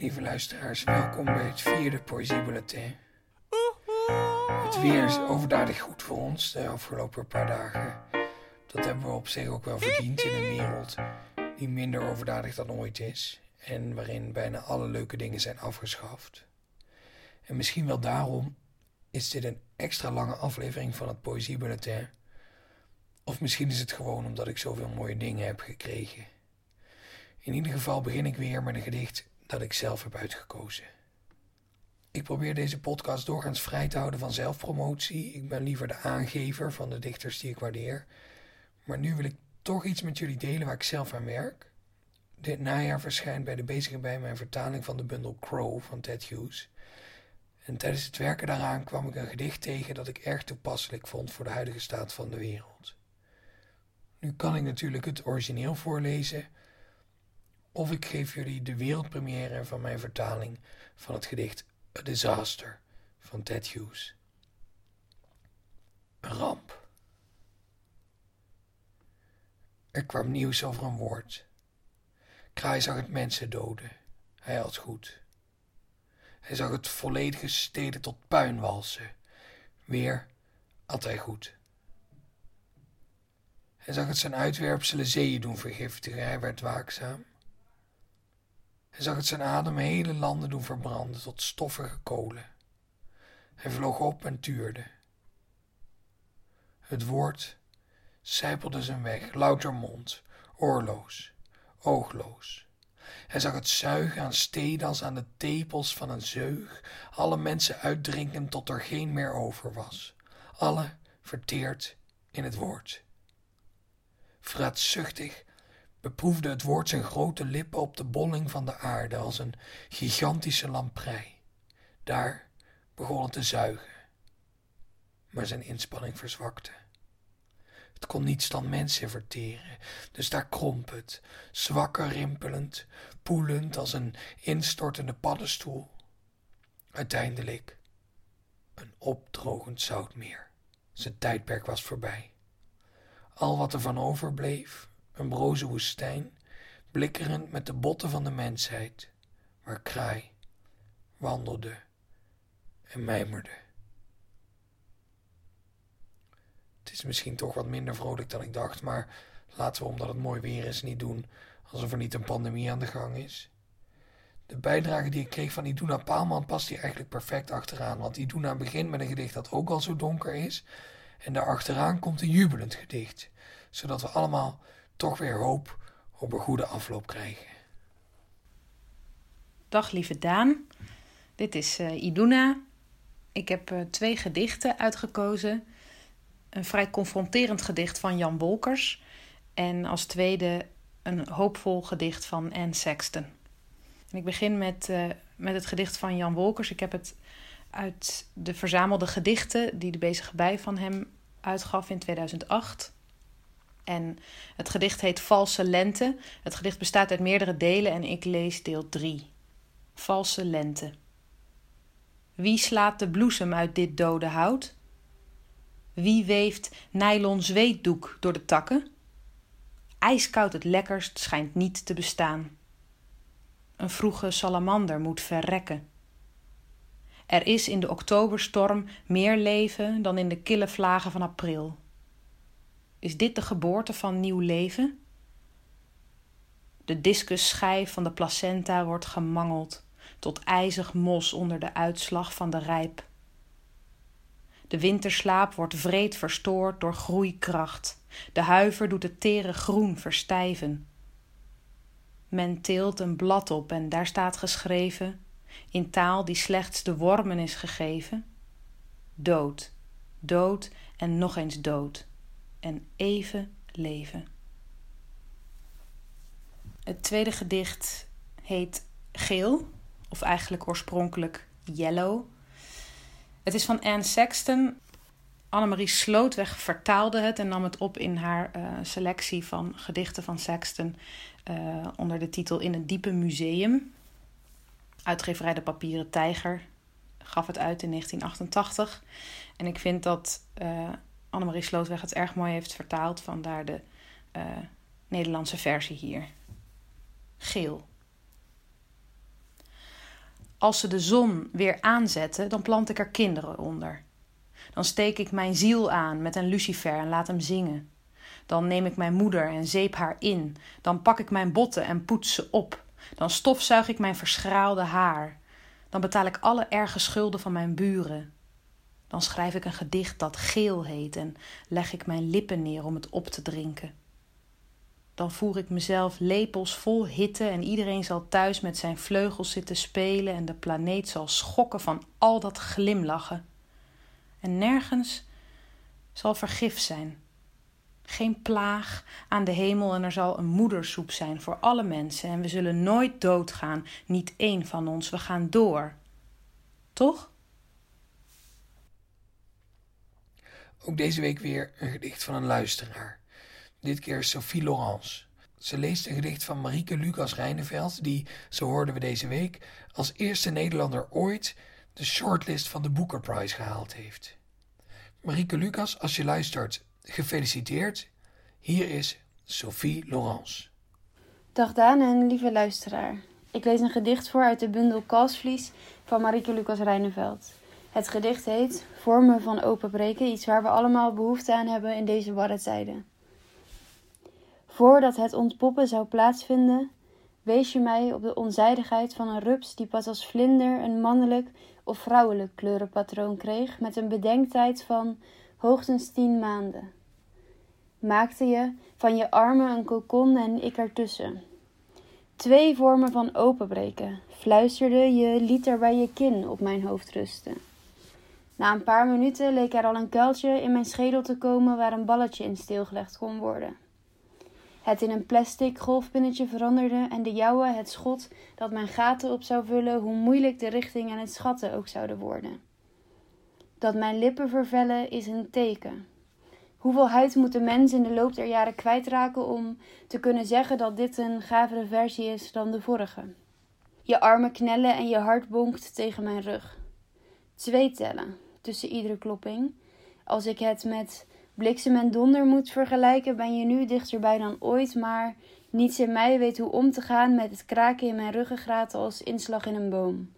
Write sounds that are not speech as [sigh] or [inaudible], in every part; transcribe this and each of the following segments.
Lieve luisteraars, welkom bij het vierde Poëziebulletin. Het weer is overdadig goed voor ons de afgelopen paar dagen. Dat hebben we op zich ook wel verdiend in een wereld die minder overdadig dan ooit is. En waarin bijna alle leuke dingen zijn afgeschaft. En misschien wel daarom is dit een extra lange aflevering van het Poëziebulletin. Of misschien is het gewoon omdat ik zoveel mooie dingen heb gekregen. In ieder geval begin ik weer met een gedicht dat ik zelf heb uitgekozen. Ik probeer deze podcast doorgaans vrij te houden van zelfpromotie. Ik ben liever de aangever van de dichters die ik waardeer. Maar nu wil ik toch iets met jullie delen waar ik zelf aan werk. Dit najaar verschijnt bij de bezige bij mijn vertaling van de bundel Crow van Ted Hughes. En tijdens het werken daaraan kwam ik een gedicht tegen dat ik erg toepasselijk vond voor de huidige staat van de wereld. Nu kan ik natuurlijk het origineel voorlezen, of ik geef jullie de wereldpremière van mijn vertaling van het gedicht A Disaster van Ted Hughes. Een ramp. Er kwam nieuws over een woord. Kraai zag het mensen doden. Hij had goed. Hij zag het volledige steden tot puin walsen. Weer had hij goed. Hij zag het zijn uitwerpselen zeeën doen vergiftigen. Hij werd waakzaam. Hij zag het zijn adem hele landen doen verbranden tot stoffige kolen. Hij vloog op en tuurde. Het woord sijpelde zijn weg, louter mond, oorloos, oogloos. Hij zag het zuigen aan steden als aan de tepels van een zeug, alle mensen uitdrinken tot er geen meer over was, alle verteerd in het woord. Vraatzuchtig beproefde het woord zijn grote lippen op de bolling van de aarde als een gigantische lamprei. Daar begon het te zuigen, maar zijn inspanning verzwakte. Het kon niets dan mensen verteren, dus daar kromp het, zwakker rimpelend, poelend als een instortende paddenstoel. Uiteindelijk een opdrogend zoutmeer. Zijn tijdperk was voorbij. Al wat er van overbleef een broze woestijn, blikkerend met de botten van de mensheid, waar kraai wandelde en mijmerde. Het is misschien toch wat minder vrolijk dan ik dacht, maar laten we omdat het mooi weer is niet doen alsof er niet een pandemie aan de gang is. De bijdrage die ik kreeg van Iduna Paalman past hier eigenlijk perfect achteraan, want Iduna begint met een gedicht dat ook al zo donker is en daarachteraan komt een jubelend gedicht, zodat we allemaal toch weer hoop op een goede afloop krijgen. Dag lieve Daan, dit is uh, Iduna. Ik heb uh, twee gedichten uitgekozen. Een vrij confronterend gedicht van Jan Wolkers en als tweede een hoopvol gedicht van Anne Sexton. En ik begin met, uh, met het gedicht van Jan Wolkers. Ik heb het uit de verzamelde gedichten die de bezige bij van hem uitgaf in 2008. En het gedicht heet Valse Lente. Het gedicht bestaat uit meerdere delen en ik lees deel 3. Valse Lente. Wie slaat de bloesem uit dit dode hout? Wie weeft nylon zweetdoek door de takken? Ijskoud het lekkerst schijnt niet te bestaan. Een vroege salamander moet verrekken. Er is in de oktoberstorm meer leven dan in de kille vlagen van april. Is dit de geboorte van nieuw leven? De discusschijf van de placenta wordt gemangeld tot ijzig mos onder de uitslag van de rijp. De winterslaap wordt vreed verstoord door groeikracht. De huiver doet het tere groen verstijven. Men teelt een blad op en daar staat geschreven, in taal die slechts de wormen is gegeven: dood, dood en nog eens dood en even leven. Het tweede gedicht heet Geel, of eigenlijk oorspronkelijk Yellow. Het is van Anne Sexton. Annemarie Slootweg vertaalde het en nam het op in haar uh, selectie van gedichten van Sexton uh, onder de titel In het diepe museum. Uitgeverij De Papieren Tijger gaf het uit in 1988. En ik vind dat uh, Annemarie Slootweg het erg mooi heeft vertaald. Vandaar de uh, Nederlandse versie hier. Geel. Als ze de zon weer aanzetten, dan plant ik er kinderen onder. Dan steek ik mijn ziel aan met een lucifer en laat hem zingen. Dan neem ik mijn moeder en zeep haar in. Dan pak ik mijn botten en poets ze op. Dan stofzuig ik mijn verschraalde haar. Dan betaal ik alle erge schulden van mijn buren. Dan schrijf ik een gedicht dat geel heet en leg ik mijn lippen neer om het op te drinken. Dan voer ik mezelf lepels vol hitte en iedereen zal thuis met zijn vleugels zitten spelen en de planeet zal schokken van al dat glimlachen. En nergens zal vergif zijn. Geen plaag aan de hemel en er zal een moedersoep zijn voor alle mensen en we zullen nooit doodgaan, niet één van ons, we gaan door. Toch? Ook deze week weer een gedicht van een luisteraar. Dit keer Sophie Laurence. Ze leest een gedicht van Marieke Lucas Rijneveld, die, zo hoorden we deze week, als eerste Nederlander ooit de shortlist van de Booker Prize gehaald heeft. Marieke Lucas, als je luistert, gefeliciteerd. Hier is Sophie Laurence. Dag Daan en lieve luisteraar. Ik lees een gedicht voor uit de bundel Kalsvlies van Marieke Lucas Rijneveld. Het gedicht heet Vormen van openbreken, iets waar we allemaal behoefte aan hebben in deze barre tijden. Voordat het ontpoppen zou plaatsvinden, wees je mij op de onzijdigheid van een rups die pas als vlinder een mannelijk of vrouwelijk kleurenpatroon kreeg met een bedenktijd van hoogstens tien maanden. Maakte je van je armen een kokon en ik ertussen. Twee vormen van openbreken, fluisterde je, liet er bij je kin op mijn hoofd rusten. Na een paar minuten leek er al een kuiltje in mijn schedel te komen waar een balletje in stilgelegd kon worden. Het in een plastic golfpinnetje veranderde en de jouwe het schot dat mijn gaten op zou vullen, hoe moeilijk de richting en het schatten ook zouden worden. Dat mijn lippen vervellen is een teken. Hoeveel huid moet de mens in de loop der jaren kwijtraken om te kunnen zeggen dat dit een gavere versie is dan de vorige? Je armen knellen en je hart bonkt tegen mijn rug. Twee tellen tussen iedere klopping. Als ik het met bliksem en donder moet vergelijken, ben je nu dichterbij dan ooit, maar niets in mij weet hoe om te gaan met het kraken in mijn ruggengraat als inslag in een boom.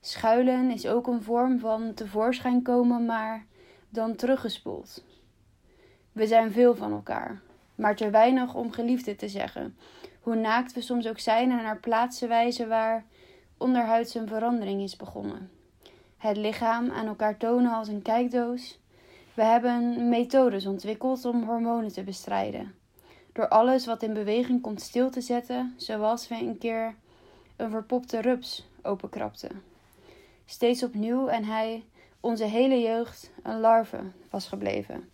Schuilen is ook een vorm van tevoorschijn komen, maar dan teruggespoeld. We zijn veel van elkaar, maar te weinig om geliefde te zeggen. Hoe naakt we soms ook zijn en naar plaatsen wijzen waar onderhuids een verandering is begonnen. Het lichaam aan elkaar tonen als een kijkdoos. We hebben methodes ontwikkeld om hormonen te bestrijden. Door alles wat in beweging komt stil te zetten, zoals we een keer een verpopte rups openkrapten. Steeds opnieuw en hij, onze hele jeugd, een larve was gebleven.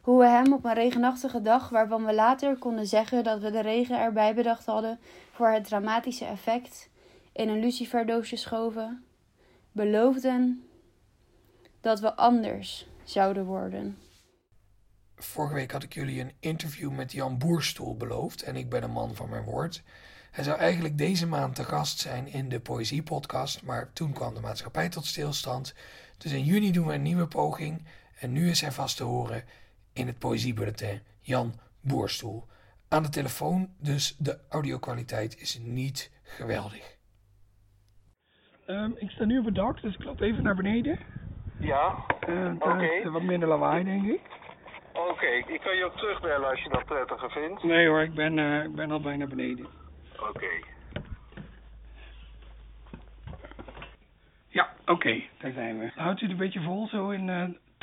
Hoe we hem op een regenachtige dag, waarvan we later konden zeggen dat we de regen erbij bedacht hadden voor het dramatische effect, in een luciferdoosje schoven, beloofden dat we anders zouden worden. Vorige week had ik jullie een interview met Jan Boerstoel beloofd en ik ben een man van mijn woord. Hij zou eigenlijk deze maand te gast zijn in de Poëziepodcast, maar toen kwam de maatschappij tot stilstand. Dus in juni doen we een nieuwe poging en nu is hij vast te horen in het Poëziebulletin Jan Boerstoel. Aan de telefoon, dus de audiokwaliteit is niet geweldig. Um, ik sta nu op het dak, dus ik loop even naar beneden. Ja, Uh, Oké. is wat minder lawaai, denk ik. oké. Ik kan je ook terugbellen als je dat prettiger vindt. Nee hoor, ik ben, eh, ik ben al bijna beneden. Oké. Ja, oké, daar zijn we. Houdt u het een beetje vol zo in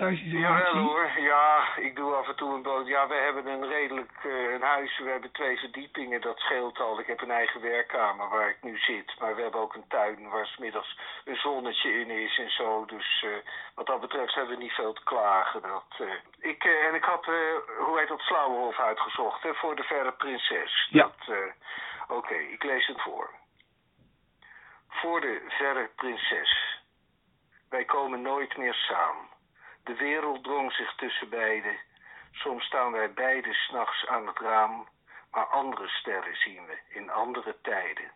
eh Ja, hoor. Ja, ik doe af en toe een boot. Ja, we hebben een redelijk eh, een huis. We hebben twee verdiepingen. Dat scheelt al. Ik heb een eigen werkkamer waar ik nu zit. Maar we hebben ook een tuin waar 's middags een zonnetje in is en zo. Dus eh, wat dat betreft hebben we niet veel te klagen. Dat, eh, ik, en ik had, hoe heet dat, Slauwenhof uitgezocht hè, voor de verre prinses. Ja. Oké, ik lees het voor. Voor de verre prinses. Wij komen nooit meer samen. De wereld drong zich tussen beiden. Soms staan wij beiden s'nachts aan het raam, maar andere sterren zien we in andere tijden.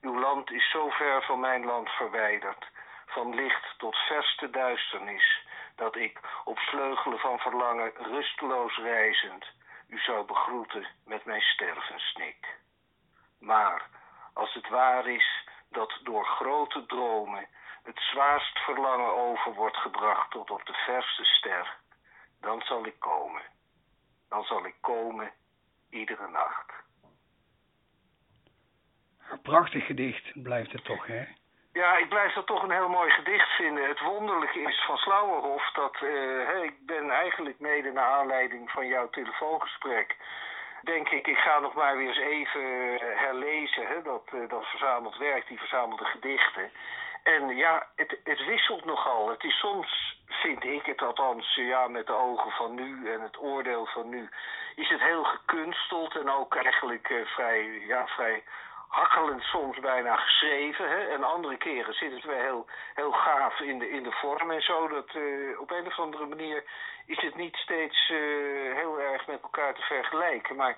Uw land is zo ver van mijn land verwijderd, van licht tot verste duisternis, dat ik op vleugelen van verlangen rusteloos reizend u zou begroeten met mijn stervenssnik. Maar als het waar is dat door grote dromen het zwaarst verlangen over wordt gebracht tot op de verste ster, dan zal ik komen. Dan zal ik komen iedere nacht. Een prachtig gedicht blijft het toch, hè? Ja, ik blijf dat toch een heel mooi gedicht vinden. Het wonderlijke is van Slauerhof dat uh, ik ben eigenlijk mede naar aanleiding van jouw telefoongesprek. Denk ik, ik ga nog maar weer eens even herlezen, hè, dat, uh, dat verzameld werk, die verzamelde gedichten. En ja, het, het wisselt nogal. Het is soms, vind ik het althans, ja, met de ogen van nu en het oordeel van nu, is het heel gekunsteld en ook eigenlijk uh, vrij, ja, vrij hakkelend soms bijna geschreven. Hè? En andere keren zit het wel heel, heel gaaf in de, in de vorm en zo. Dat uh, op een of andere manier is het niet steeds uh, heel erg met elkaar te vergelijken. Maar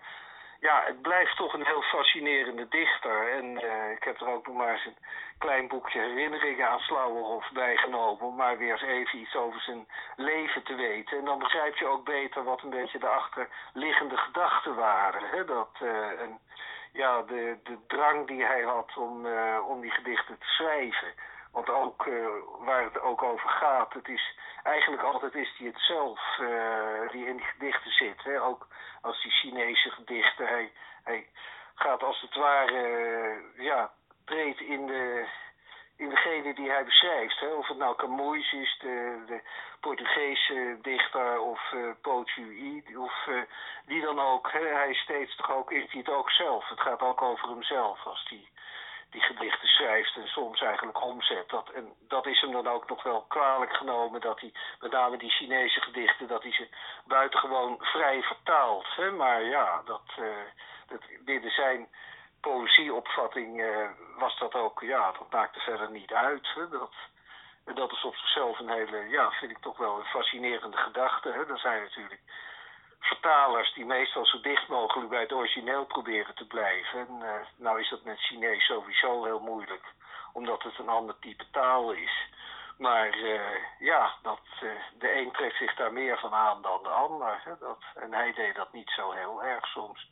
ja, het blijft toch een heel fascinerende dichter. En uh, ik heb er ook nog maar eens een klein boekje herinneringen aan Slauwerhof bijgenomen. Om maar weer eens even iets over zijn leven te weten. En dan begrijp je ook beter wat een beetje de achterliggende gedachten waren. Hè? Dat een ja, de, de drang die hij had om, uh, om die gedichten te schrijven. Want ook uh, waar het ook over gaat, het is eigenlijk altijd is hij het zelf uh, die in die gedichten zit. Hè? Ook als die Chinese gedichten, hij, hij gaat als het ware, ja, treedt in de, in degene die hij beschrijft. Hè? Of het nou Camões is, de, de Portugese dichter of uh, Pochuy, of uh, die dan ook. Hè? Hij is steeds toch ook, is hij het ook zelf. Het gaat ook over hemzelf als hij die gedichten schrijft en soms eigenlijk omzet. Dat, en dat is hem dan ook nog wel kwalijk genomen dat hij, met name die Chinese gedichten, dat hij ze buitengewoon vrij vertaalt. Hè? Maar ja, dat, uh, dat binnen zijn poëzieopvatting uh, was dat ook, ja, dat maakte verder niet uit. Hè? Dat, dat is op zichzelf een hele, ja, vind ik toch wel een fascinerende gedachte. Hè? Er zijn natuurlijk vertalers die meestal zo dicht mogelijk bij het origineel proberen te blijven. En uh, nou is dat met Chinees sowieso heel moeilijk, omdat het een ander type taal is. Maar uh, ja, dat, uh, de een trekt zich daar meer van aan dan de ander. Hè? Dat, en hij deed dat niet zo heel erg soms.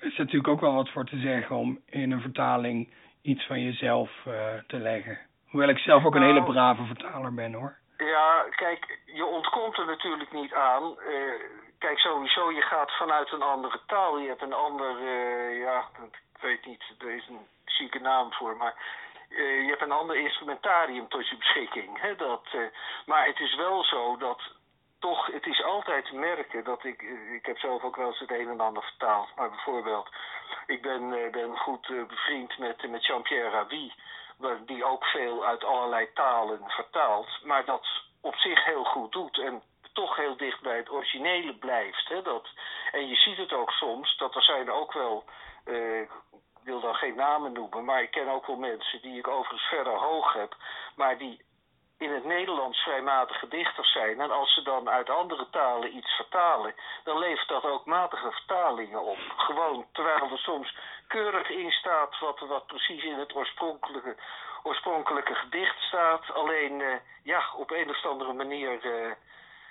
Er is natuurlijk ook wel wat voor te zeggen om in een vertaling iets van jezelf te leggen. Hoewel ik zelf ook een hele brave vertaler ben hoor. Ja, kijk, je ontkomt er natuurlijk niet aan. Uh, kijk, sowieso, je gaat vanuit een andere taal. Je hebt een ander, uh, ja, ik weet niet, er is een zieke naam voor, maar uh, je hebt een ander instrumentarium tot je beschikking. Hè, dat, maar het is wel zo dat toch, het is altijd te merken dat ik, ik heb zelf ook wel eens het een en ander vertaald. Maar bijvoorbeeld, ik ben, ben goed bevriend met, met Jean-Pierre Rabhi die ook veel uit allerlei talen vertaalt, maar dat op zich heel goed doet en toch heel dicht bij het originele blijft. Hè? Dat, en je ziet het ook soms, dat er zijn ook wel, uh, ik wil dan geen namen noemen, maar ik ken ook wel mensen die ik overigens verder hoog heb, maar die in het Nederlands vrijmatige dichters zijn. En als ze dan uit andere talen iets vertalen, dan levert dat ook matige vertalingen op. Gewoon, terwijl er soms keurig in staat wat, wat precies in het oorspronkelijke, oorspronkelijke gedicht staat. Alleen, uh, ja, op een of andere manier, uh,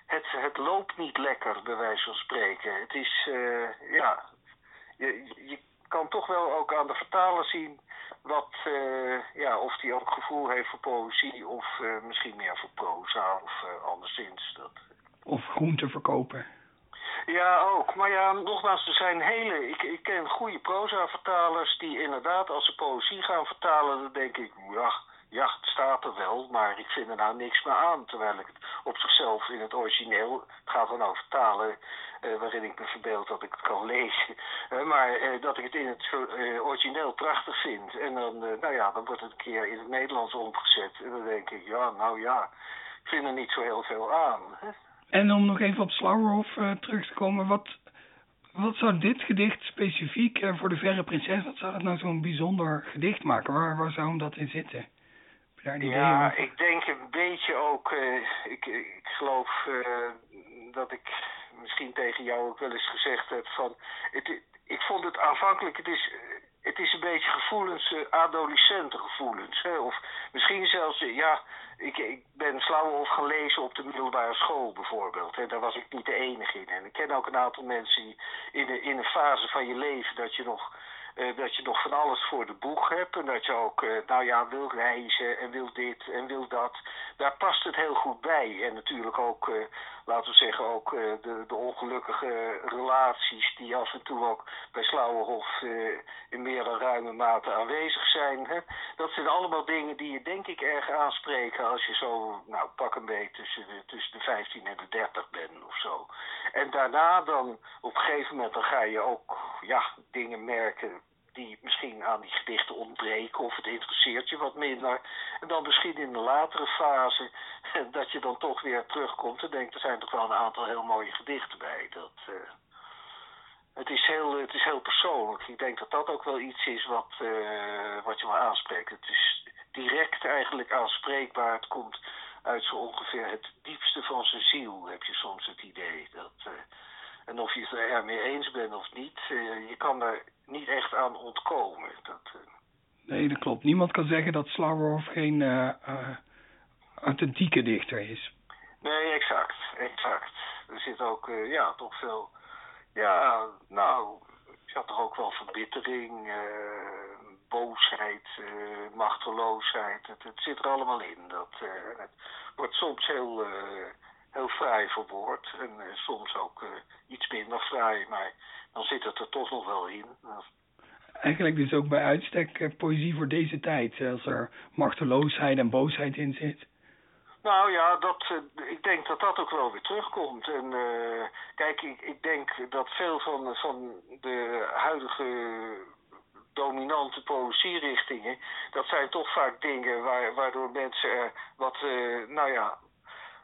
het, het loopt niet lekker, bij wijze van spreken. Het is, uh, ja, je, je kan toch wel ook aan de vertaler zien wat, uh, ja, of die ook gevoel heeft voor poëzie of uh, misschien meer voor proza of anderszins. Dat... Of groente verkopen. Ja, ook. Maar ja, nogmaals, er zijn hele... Ik, ik ken goede proza-vertalers die inderdaad, als ze poëzie gaan vertalen, dan denk ik, ja, ja, het staat er wel, maar ik vind er nou niks meer aan. Terwijl ik het op zichzelf in het origineel, het gaat dan over talen, uh, waarin ik me verbeeld dat ik het kan lezen. Uh, [laughs] maar uh, dat ik het in het origineel prachtig vind. En dan, nou ja, dan wordt het een keer in het Nederlands omgezet. En dan denk ik, ja, nou ja, ik vind er niet zo heel veel aan. En om nog even op Slauwerhof terug te komen, wat, wat zou dit gedicht specifiek voor de Verre Prinses, wat zou dat nou zo'n bijzonder gedicht maken? Waar, waar zou hem dat in zitten? Ja, ik denk een beetje ook, uh, ik, ik geloof uh, dat ik misschien tegen jou ook wel eens gezegd heb van, het, ik vond het aanvankelijk, het is, het is een beetje gevoelens, uh, adolescente gevoelens. Hè? Of misschien zelfs, ja, ik, ik ben Slauwenhof gaan lezen op de middelbare school bijvoorbeeld. En daar was ik niet de enige in. En ik ken ook een aantal mensen die in, de, in een fase van je leven dat je nog eh, dat je nog van alles voor de boeg hebt. En dat je ook, eh, nou ja, wil reizen en wil dit en wil dat. Daar past het heel goed bij. En natuurlijk ook, eh, laten we zeggen, ook de, de ongelukkige relaties die af en toe ook bij Slauwerhof in meer dan ruime mate aanwezig zijn. Hè? Dat zijn allemaal dingen die je denk ik erg aanspreken als je zo, nou pak een beetje tussen de, tussen de 15 en de 30 bent of zo. En daarna dan, op een gegeven moment, dan ga je ook, ja, dingen merken die misschien aan die gedichten ontbreken of het interesseert je wat minder. En dan misschien in een latere fase [laughs] dat je dan toch weer terugkomt en denkt er zijn toch wel een aantal heel mooie gedichten bij. Dat, uh, het, is heel, het is heel persoonlijk. Ik denk dat dat ook wel iets is wat, uh, wat je wel aanspreekt. Het is direct eigenlijk aanspreekbaar. Het komt uit zo ongeveer het diepste van zijn ziel, heb je soms het idee. Dat, uh, en of je het er ermee eens bent of niet, uh, je kan er niet echt aan ontkomen. Dat, uh... Nee, dat klopt. Niemand kan zeggen dat Slauwerhoff geen authentieke dichter is. Nee, exact. exact. Er zit ook, ja, toch veel... Ja, nou, je had toch ook wel verbittering, boosheid, machteloosheid. Het, het, zit er allemaal in. Dat, het wordt soms heel heel fraai verwoord. En uh, soms ook uh, iets minder fraai, maar dan zit het er toch nog wel in. Eigenlijk dus ook bij uitstek uh, poëzie voor deze tijd, als er machteloosheid en boosheid in zit. Nou ja, dat, ik denk dat dat ook wel weer terugkomt. En kijk, ik, ik denk dat veel van, van de huidige dominante poëzierichtingen, dat zijn toch vaak dingen waar, waardoor mensen wat, nou ja,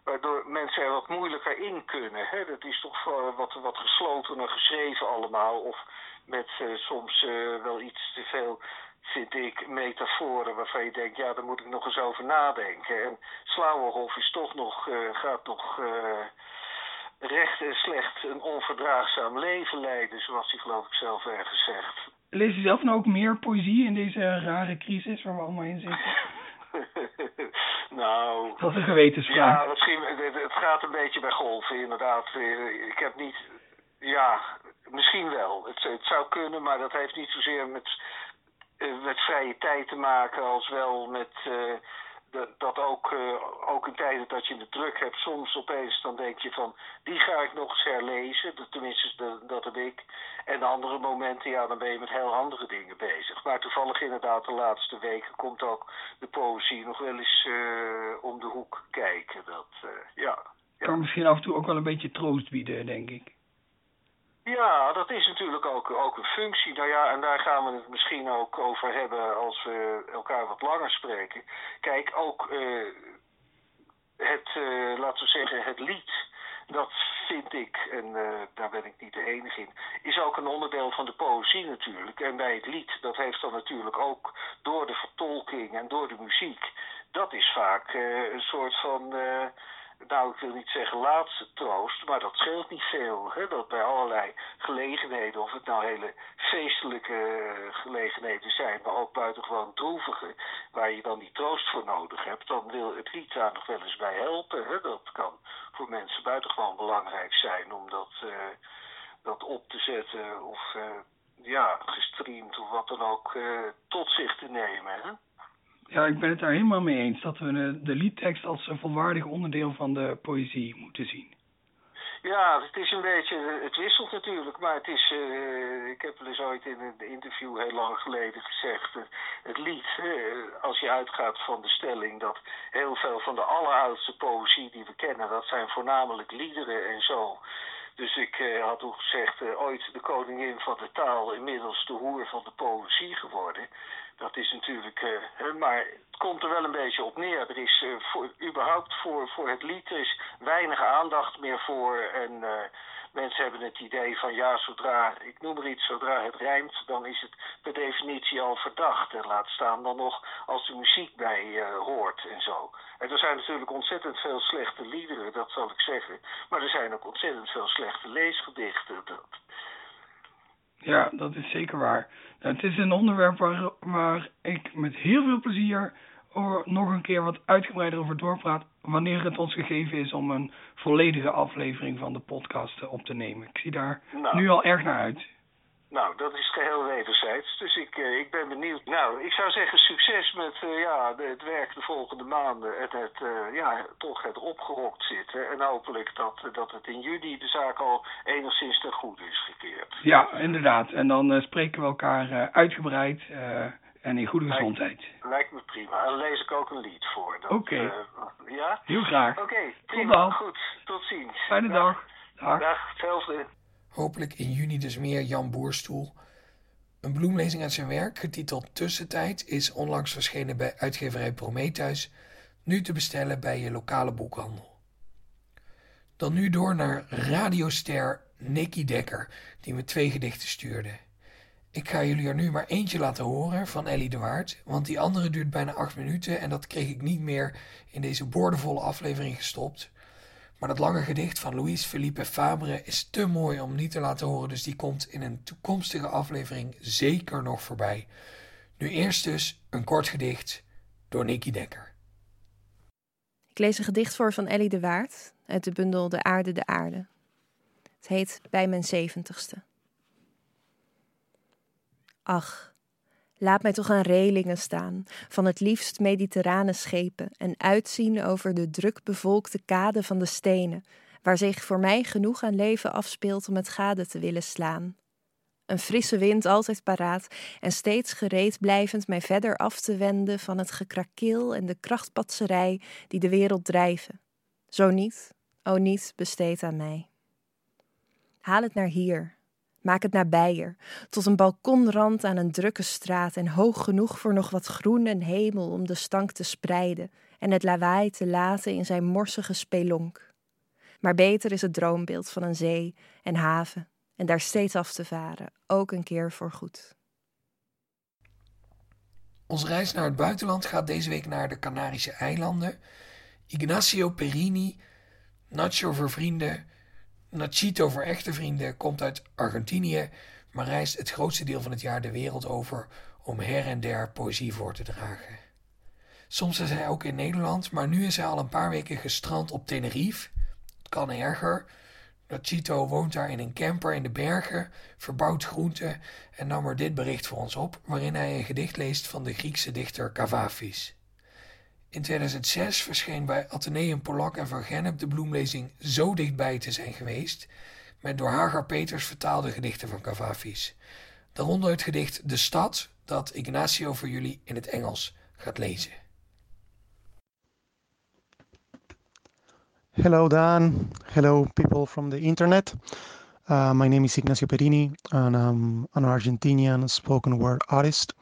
waardoor mensen er wat moeilijker in kunnen. Hè? Dat is toch wat, wat geslotener geschreven allemaal. Of met uh, soms uh, wel iets te veel, vind ik, metaforen waarvan je denkt, ja, daar moet ik nog eens over nadenken. En Slauwerhof is toch nog, uh, gaat nog recht en slecht een onverdraagzaam leven leiden, zoals hij geloof ik zelf ergens zegt. Lees je zelf nou ook meer poëzie in deze rare crisis waar we allemaal in zitten? [laughs] nou... Dat is een gewetensvraag. Ja, misschien, het gaat een beetje bij golven, inderdaad. Ik heb niet... Ja, misschien wel. Het, het zou kunnen, maar dat heeft niet zozeer met, eh, met vrije tijd te maken... als wel met... Uh, dat, dat ook, uh, ook in tijden dat je de druk hebt, soms opeens dan denk je van, die ga ik nog eens herlezen. Tenminste, dat, dat heb ik. En andere momenten, ja, dan ben je met heel andere dingen bezig. Maar toevallig inderdaad, de laatste weken komt ook de poëzie nog wel eens uh, om de hoek kijken. Dat, uh, ja. Kan misschien af en toe ook wel een beetje troost bieden, denk ik. Ja, dat is natuurlijk ook, ook een functie. Nou ja, en daar gaan we het misschien ook over hebben als we elkaar wat langer spreken. Kijk, ook uh, het, uh, laten we zeggen, het lied, dat vind ik, en uh, daar ben ik niet de enige in, is ook een onderdeel van de poëzie natuurlijk. En bij het lied, dat heeft dan natuurlijk ook door de vertolking en door de muziek, dat is vaak een soort van nou, ik wil niet zeggen laatste troost, maar dat scheelt niet veel. Hè? Dat bij allerlei gelegenheden, of het nou hele feestelijke uh, gelegenheden zijn, maar ook buitengewoon droevige, waar je dan die troost voor nodig hebt, dan wil het lied daar nog wel eens bij helpen. Hè? Dat kan voor mensen buitengewoon belangrijk zijn om dat, uh, dat op te zetten of uh, ja, gestreamd of wat dan ook tot zich te nemen. Hè? Ja, ik ben het daar helemaal mee eens dat we de liedtekst als een volwaardig onderdeel van de poëzie moeten zien. Ja, het is een beetje, het wisselt natuurlijk, maar het is, uh, ik heb wel eens ooit in een interview heel lang geleden gezegd, uh, het lied, uh, als je uitgaat van de stelling dat heel veel van de alleroudste poëzie die we kennen, dat zijn voornamelijk liederen en zo. Dus ik uh, had ook gezegd, uh, ooit de koningin van de taal, inmiddels de hoer van de poëzie geworden. Dat is natuurlijk, uh, maar het komt er wel een beetje op neer. Er is voor, überhaupt voor, voor het lied is weinig aandacht meer voor. En mensen hebben het idee van ja, zodra, ik noem er iets, zodra het rijmt, dan is het per definitie al verdacht. En laat staan dan nog als de muziek bij uh, hoort en zo. En er zijn natuurlijk ontzettend veel slechte liederen, dat zal ik zeggen. Maar er zijn ook ontzettend veel slechte leesgedichten. Ja, dat is zeker waar. Nou, het is een onderwerp waar ik met heel veel plezier nog een keer wat uitgebreider over doorpraat wanneer het ons gegeven is om een volledige aflevering van de podcast op te nemen. Ik zie daar nou, nu al erg naar uit. Nou, dat is geheel wederzijds. Dus ik, uh, ik ben benieuwd. Nou, ik zou zeggen succes met uh, ja, het werk de volgende maanden. Het, het uh, ja, toch het opgerokt zitten. En hopelijk dat, dat het in juli de zaak al enigszins ten goede is gekeerd. Ja, inderdaad. En dan spreken we elkaar uitgebreid en in goede gezondheid. Lijkt, lijkt me prima. En lees ik ook een lied voor. Oké. Okay. ja? Heel graag. Oké, okay, prima. Tot dan. Goed. Tot ziens. Fijne dag. Dag. Dag, hetzelfde. Hopelijk in juni dus meer Jan Boerstoel. Een bloemlezing uit zijn werk, getiteld Tussentijd, is onlangs verschenen bij uitgeverij Prometheus, nu te bestellen bij je lokale boekhandel. Dan nu door naar radioster Nicky Dekker, die me twee gedichten stuurde. Ik ga jullie er nu maar eentje laten horen van Ellie de Waard, want die andere duurt bijna acht minuten en dat kreeg ik niet meer in deze boordevolle aflevering gestopt. Maar dat lange gedicht van Louis Philippe Fabre is te mooi om niet te laten horen, dus die komt in een toekomstige aflevering zeker nog voorbij. Nu eerst dus een kort gedicht door Nicky Dekker. Ik lees een gedicht voor van Ellie de Waard uit de bundel De Aarde, de Aarde. Het heet Bij mijn zeventigste. Ach, Laat mij toch aan relingen staan van het liefst mediterrane schepen en uitzien over de druk bevolkte kade van de stenen, waar zich voor mij genoeg aan leven afspeelt om het gade te willen slaan. Een frisse wind altijd paraat en steeds gereed blijvend mij verder af te wenden van het gekrakeel en de krachtpatserij die de wereld drijven. Zo niet, o niet, besteed aan mij. Haal het naar hier, Maak het nabijer, tot een balkonrand aan een drukke straat en hoog genoeg voor nog wat groen en hemel om de stank te spreiden en het lawaai te laten in zijn morsige spelonk. Maar beter is het droombeeld van een zee en haven en daar steeds af te varen, ook een keer voor goed. Onze reis naar het buitenland gaat deze week naar de Canarische eilanden. Ignacio Perini, Nacho voor vrienden, Nachito voor echte vrienden komt uit Argentinië, maar reist het grootste deel van het jaar de wereld over om her en der poëzie voor te dragen. Soms is hij ook in Nederland, maar nu is hij al een paar weken gestrand op Tenerife. Het kan erger. Nachito woont daar in een camper in de bergen, verbouwt groenten en nam er dit bericht voor ons op, waarin hij een gedicht leest van de Griekse dichter Cavafis. In 2006 verscheen bij Atheneum Polak en Van Gennep de bloemlezing Zo dichtbij te zijn geweest, met door Hagar Peters vertaalde gedichten van Cavafis. Daaronder het gedicht De Stad, dat Ignacio voor jullie in het Engels gaat lezen. Hello Dan, hello people from the internet. Uh, my name is Ignacio Perini and I'm an Argentinian spoken word artist.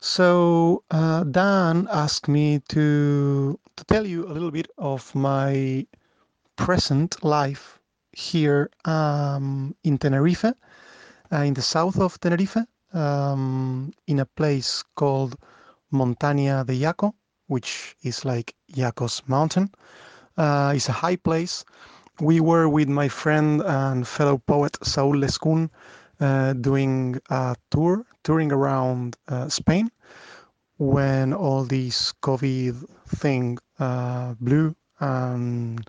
So uh, Dan asked me to to tell you a little bit of my present life here um, in Tenerife, uh, in the south of Tenerife, um, in a place called Montaña de Yaco, which is like Yaco's mountain. Uh, it's a high place. We were with my friend and fellow poet Saul Lescun doing a tour, touring around uh, Spain when all this COVID thing uh, blew and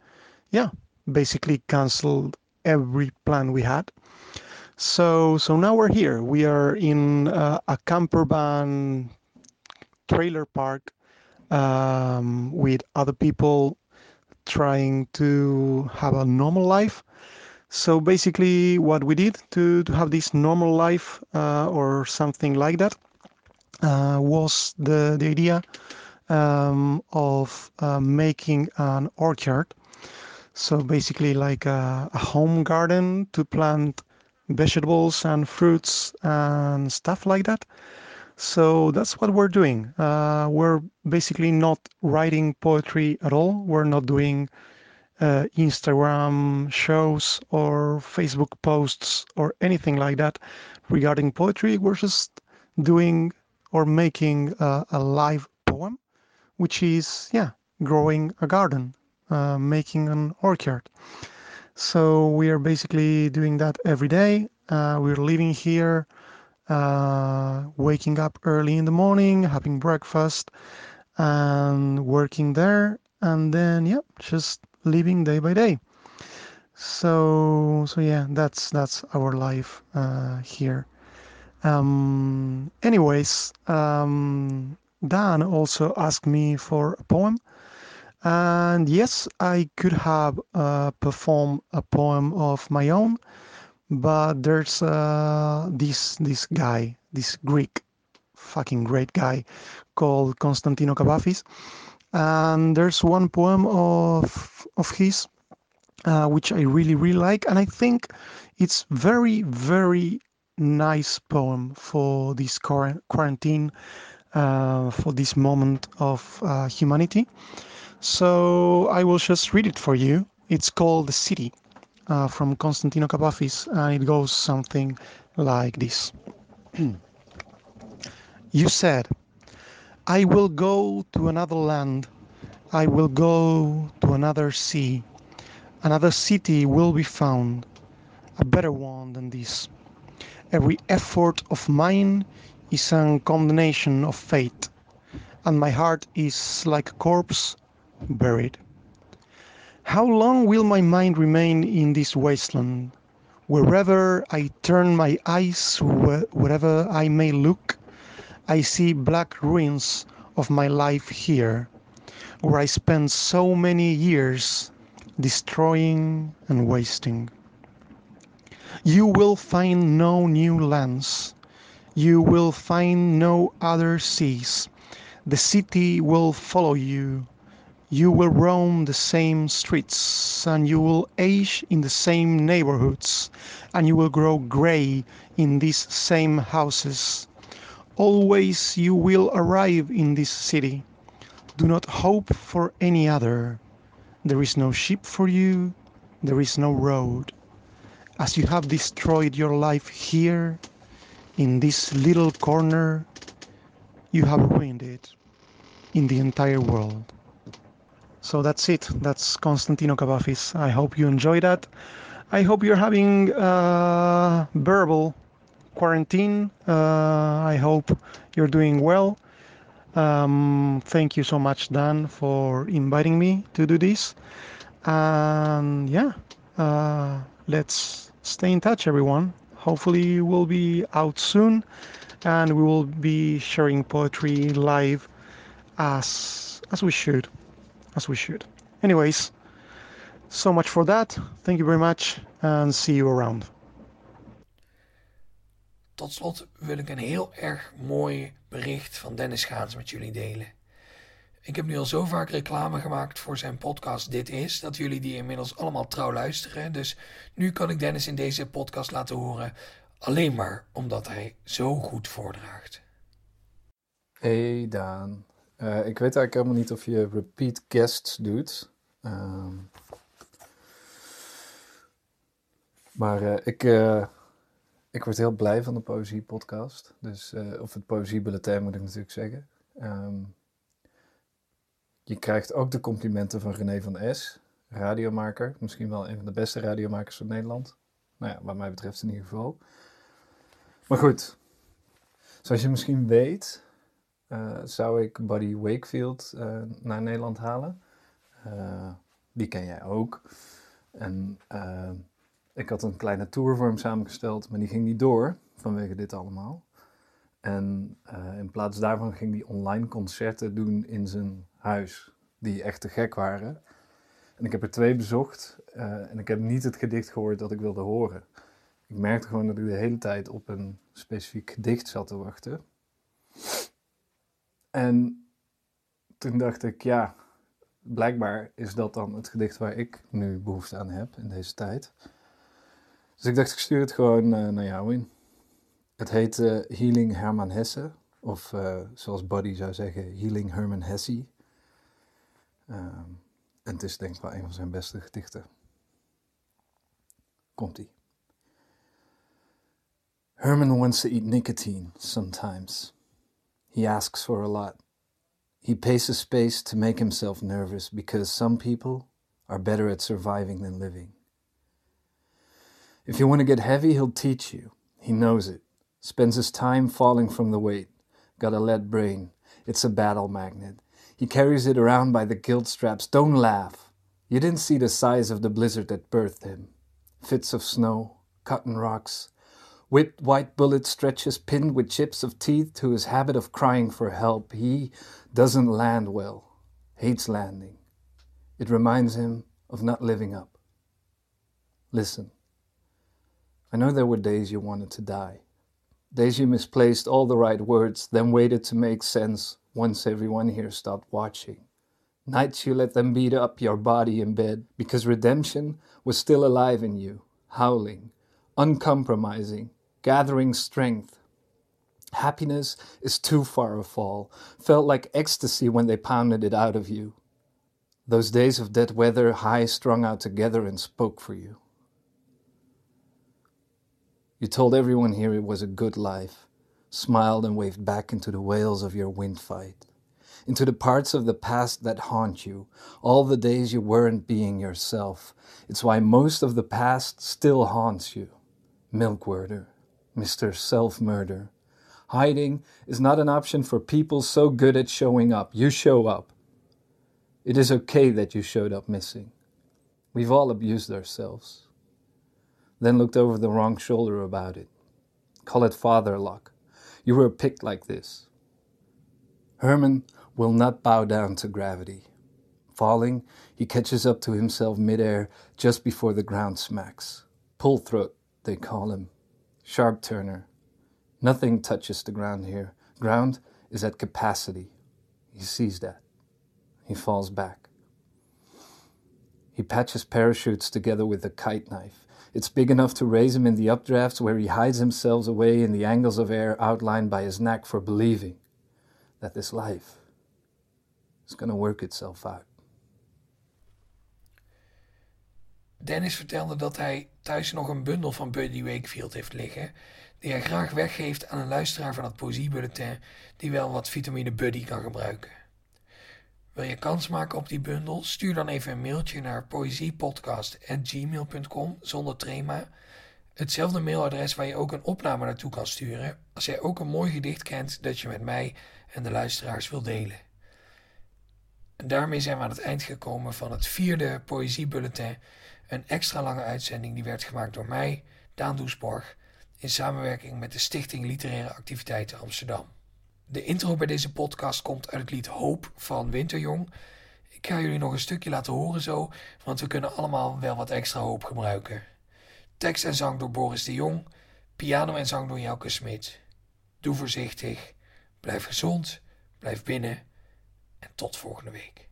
yeah, basically canceled every plan we had. So so now we're here. We are in uh, a camper van trailer park um, with other people trying to have a normal life. So basically, what we did to, to have this normal life uh, or something like that uh, was the, the idea um, of uh, making an orchard. So basically, like a, a, home garden to plant vegetables and fruits and stuff like that. So that's what we're doing. Uh, we're basically not writing poetry at all. We're not doing Instagram shows or Facebook posts or anything like that regarding poetry. We're just doing or making a, a live poem, which is, yeah, growing a garden, uh, making an orchard. So we are basically doing that every day. Uh, we're living here, uh, waking up early in the morning, having breakfast, and working there, and then yeah, just living day by day. So so yeah, that's that's our life uh, here Um, anyways, um, Dan also asked me for a poem. And yes, I could have uh, performed a poem of my own, but there's uh, this this guy, this Greek, fucking great guy, called Constantino Kavafis, and there's one poem of of his uh, which I really really like, and I think it's very very nice poem for this quarantine, uh, for this moment of uh, humanity. So I will just read it for you. It's called The City uh, from Constantino Kapafis, and it goes something like this. [clears throat] you said, I will go to another land, I will go to another sea, another city will be found, a better one than this. Every effort of mine is a condemnation of fate, and my heart is like a corpse buried. How long will my mind remain in this wasteland? Wherever I turn my eyes, wherever I may look, I see black ruins of my life here, where I spent so many years destroying and wasting. You will find no new lands. You will find no other seas. The city will follow you you will roam the same streets, and you will age in the same neighborhoods, and you will grow gray in these same houses. Always you will arrive in this city. Do not hope for any other. There is no ship for you, there is no road. As you have destroyed your life here, in this little corner, you have ruined it in the entire world. So that's it. That's Constantino Cavafis. I hope you enjoy that. I hope you're having a verbal quarantine. Uh, I hope you're doing well. Um, thank you so much, Dan, for inviting me to do this. And yeah, uh, let's stay in touch, everyone. Hopefully, we'll be out soon and we will be sharing poetry live as as we should as we should. Anyways, so much for that. Thank you very much and see you around. Tot slot wil ik een heel erg mooi bericht van Dennis Gaans met jullie delen. Ik heb nu al zo vaak reclame gemaakt voor zijn podcast Dit Is, dat jullie die inmiddels allemaal trouw luisteren. Dus nu kan ik Dennis in deze podcast laten horen, alleen maar omdat hij zo goed voordraagt. Hey Daan, uh, ik weet eigenlijk helemaal niet of je repeat guests doet. Uh, maar uh, ik, eh, ik word heel blij van de Poëzie podcast. Dus, of het Poëzie Bulletin moet ik natuurlijk zeggen. Um, je krijgt ook de complimenten van René van S, radiomaker. Misschien wel een van de beste radiomakers van Nederland. Nou ja, wat mij betreft in ieder geval. Maar goed, zoals je misschien weet, uh, zou ik Buddy Wakefield uh, naar Nederland halen. Die ken jij ook. En ik had een kleine tour voor hem samengesteld, maar die ging niet door vanwege dit allemaal. En in plaats daarvan ging hij online concerten doen in zijn huis, die echt te gek waren. En ik heb er twee bezocht en ik heb niet het gedicht gehoord dat ik wilde horen. Ik merkte gewoon dat ik de hele tijd op een specifiek gedicht zat te wachten. En toen dacht ik, ja, blijkbaar is dat dan het gedicht waar ik nu behoefte aan heb in deze tijd. Dus ik dacht, ik stuur het gewoon uh, naar jou in. Het heet uh, Healing Herman Hesse, of uh, zoals Buddy zou zeggen, Healing Herman Hesse. Ehm, en het is denk ik wel een van zijn beste gedichten. Komt-ie. Herman wants to eat nicotine sometimes. He asks for a lot. He paces space to make himself nervous because some people are better at surviving than living. If you want to get heavy, he'll teach you. He knows it. Spends his time falling from the weight. Got a lead brain. It's a battle magnet. He carries it around by the guilt straps. Don't laugh. You didn't see the size of the blizzard that birthed him. Fits of snow, cotton rocks, Whipped white bullet stretches pinned with chips of teeth to his habit of crying for help. He doesn't land well, hates landing. It reminds him of not living up. Listen, I know there were days you wanted to die, days you misplaced all the right words, then waited to make sense once everyone here stopped watching. Nights you let them beat up your body in bed because redemption was still alive in you, howling, uncompromising, gathering strength. Happiness is too far a fall, felt like ecstasy when they pounded it out of you. Those days of dead weather, high strung out together and spoke for you. You told everyone here it was a good life, smiled and waved back into the wails of your wind fight into the parts of the past that haunt you, all the days you weren't being yourself. It's why most of the past still haunts you. Milkworder, Mr. Self Murder. Hiding is not an option for people so good at showing up. You show up. It is okay that you showed up missing. We've all abused ourselves. Then looked over the wrong shoulder about it. Call it father luck. You were picked like this. Herman will not bow down to gravity. Falling, he catches up to himself midair just before the ground smacks. Pull throat, they call him. Sharp turner. Nothing touches the ground here. Ground is at capacity. He sees that. He falls back. He patches parachutes together with a kite knife. It's big enough to raise him in the updrafts where he hides himself away in the angles of air outlined by his knack for believing that this life is going to work itself out. Dennis vertelde dat hij thuis nog een bundel van Buddy Wakefield heeft liggen, die hij graag weggeeft aan een luisteraar van het Poëziebulletin die wel wat vitamine Buddy kan gebruiken. Wil je kans maken op die bundel? Stuur dan even een mailtje naar poëziepodcast.gmail.com zonder trema. Hetzelfde mailadres waar je ook een opname naartoe kan sturen als jij ook een mooi gedicht kent dat je met mij en de luisteraars wil delen. En daarmee zijn we aan het eind gekomen van het vierde Poëziebulletin. Een extra lange uitzending die werd gemaakt door mij, Daan Doesborg, in samenwerking met de Stichting Literaire Activiteiten Amsterdam. De intro bij deze podcast komt uit het lied Hoop van Winterjong. Ik ga jullie nog een stukje laten horen zo, want we kunnen allemaal wel wat extra hoop gebruiken. Tekst en zang door Boris de Jong, piano en zang door Jouke Smit. Doe voorzichtig, blijf gezond, blijf binnen en tot volgende week.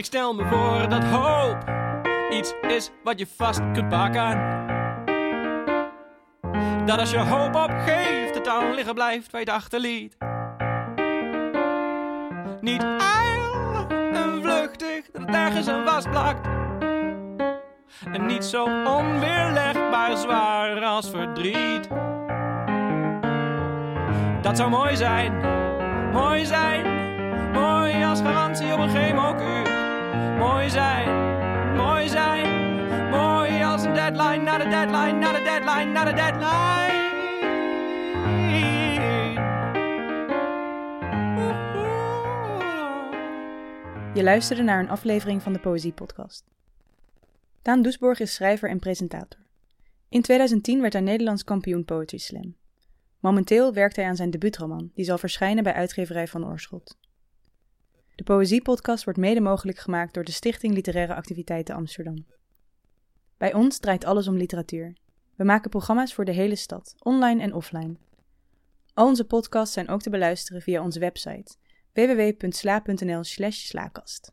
Ik stel me voor dat hoop iets is wat je vast kunt pakken. Dat als je hoop opgeeft, het dan liggen blijft waar je het achterliet. Niet ijl en vluchtig, dat het ergens aan vastplakt. En niet zo onweerlegbaar zwaar als verdriet. Dat zou mooi zijn, mooi zijn, mooi als garantie op een chemokuur. Mooi zijn, mooi zijn, mooi als een deadline, naar de deadline, naar de deadline, naar de deadline. Je luisterde naar een aflevering van de Poëzie Podcast. Daan Doesborg is schrijver en presentator. In 2010 werd hij Nederlands kampioen Poetry Slam. Momenteel werkt hij aan zijn debuutroman, die zal verschijnen bij uitgeverij van Oorschot. De Poëziepodcast wordt mede mogelijk gemaakt door de Stichting Literaire Activiteiten Amsterdam. Bij ons draait alles om literatuur. We maken programma's voor de hele stad, online en offline. Al onze podcasts zijn ook te beluisteren via onze website www.sla.nl/slaakast.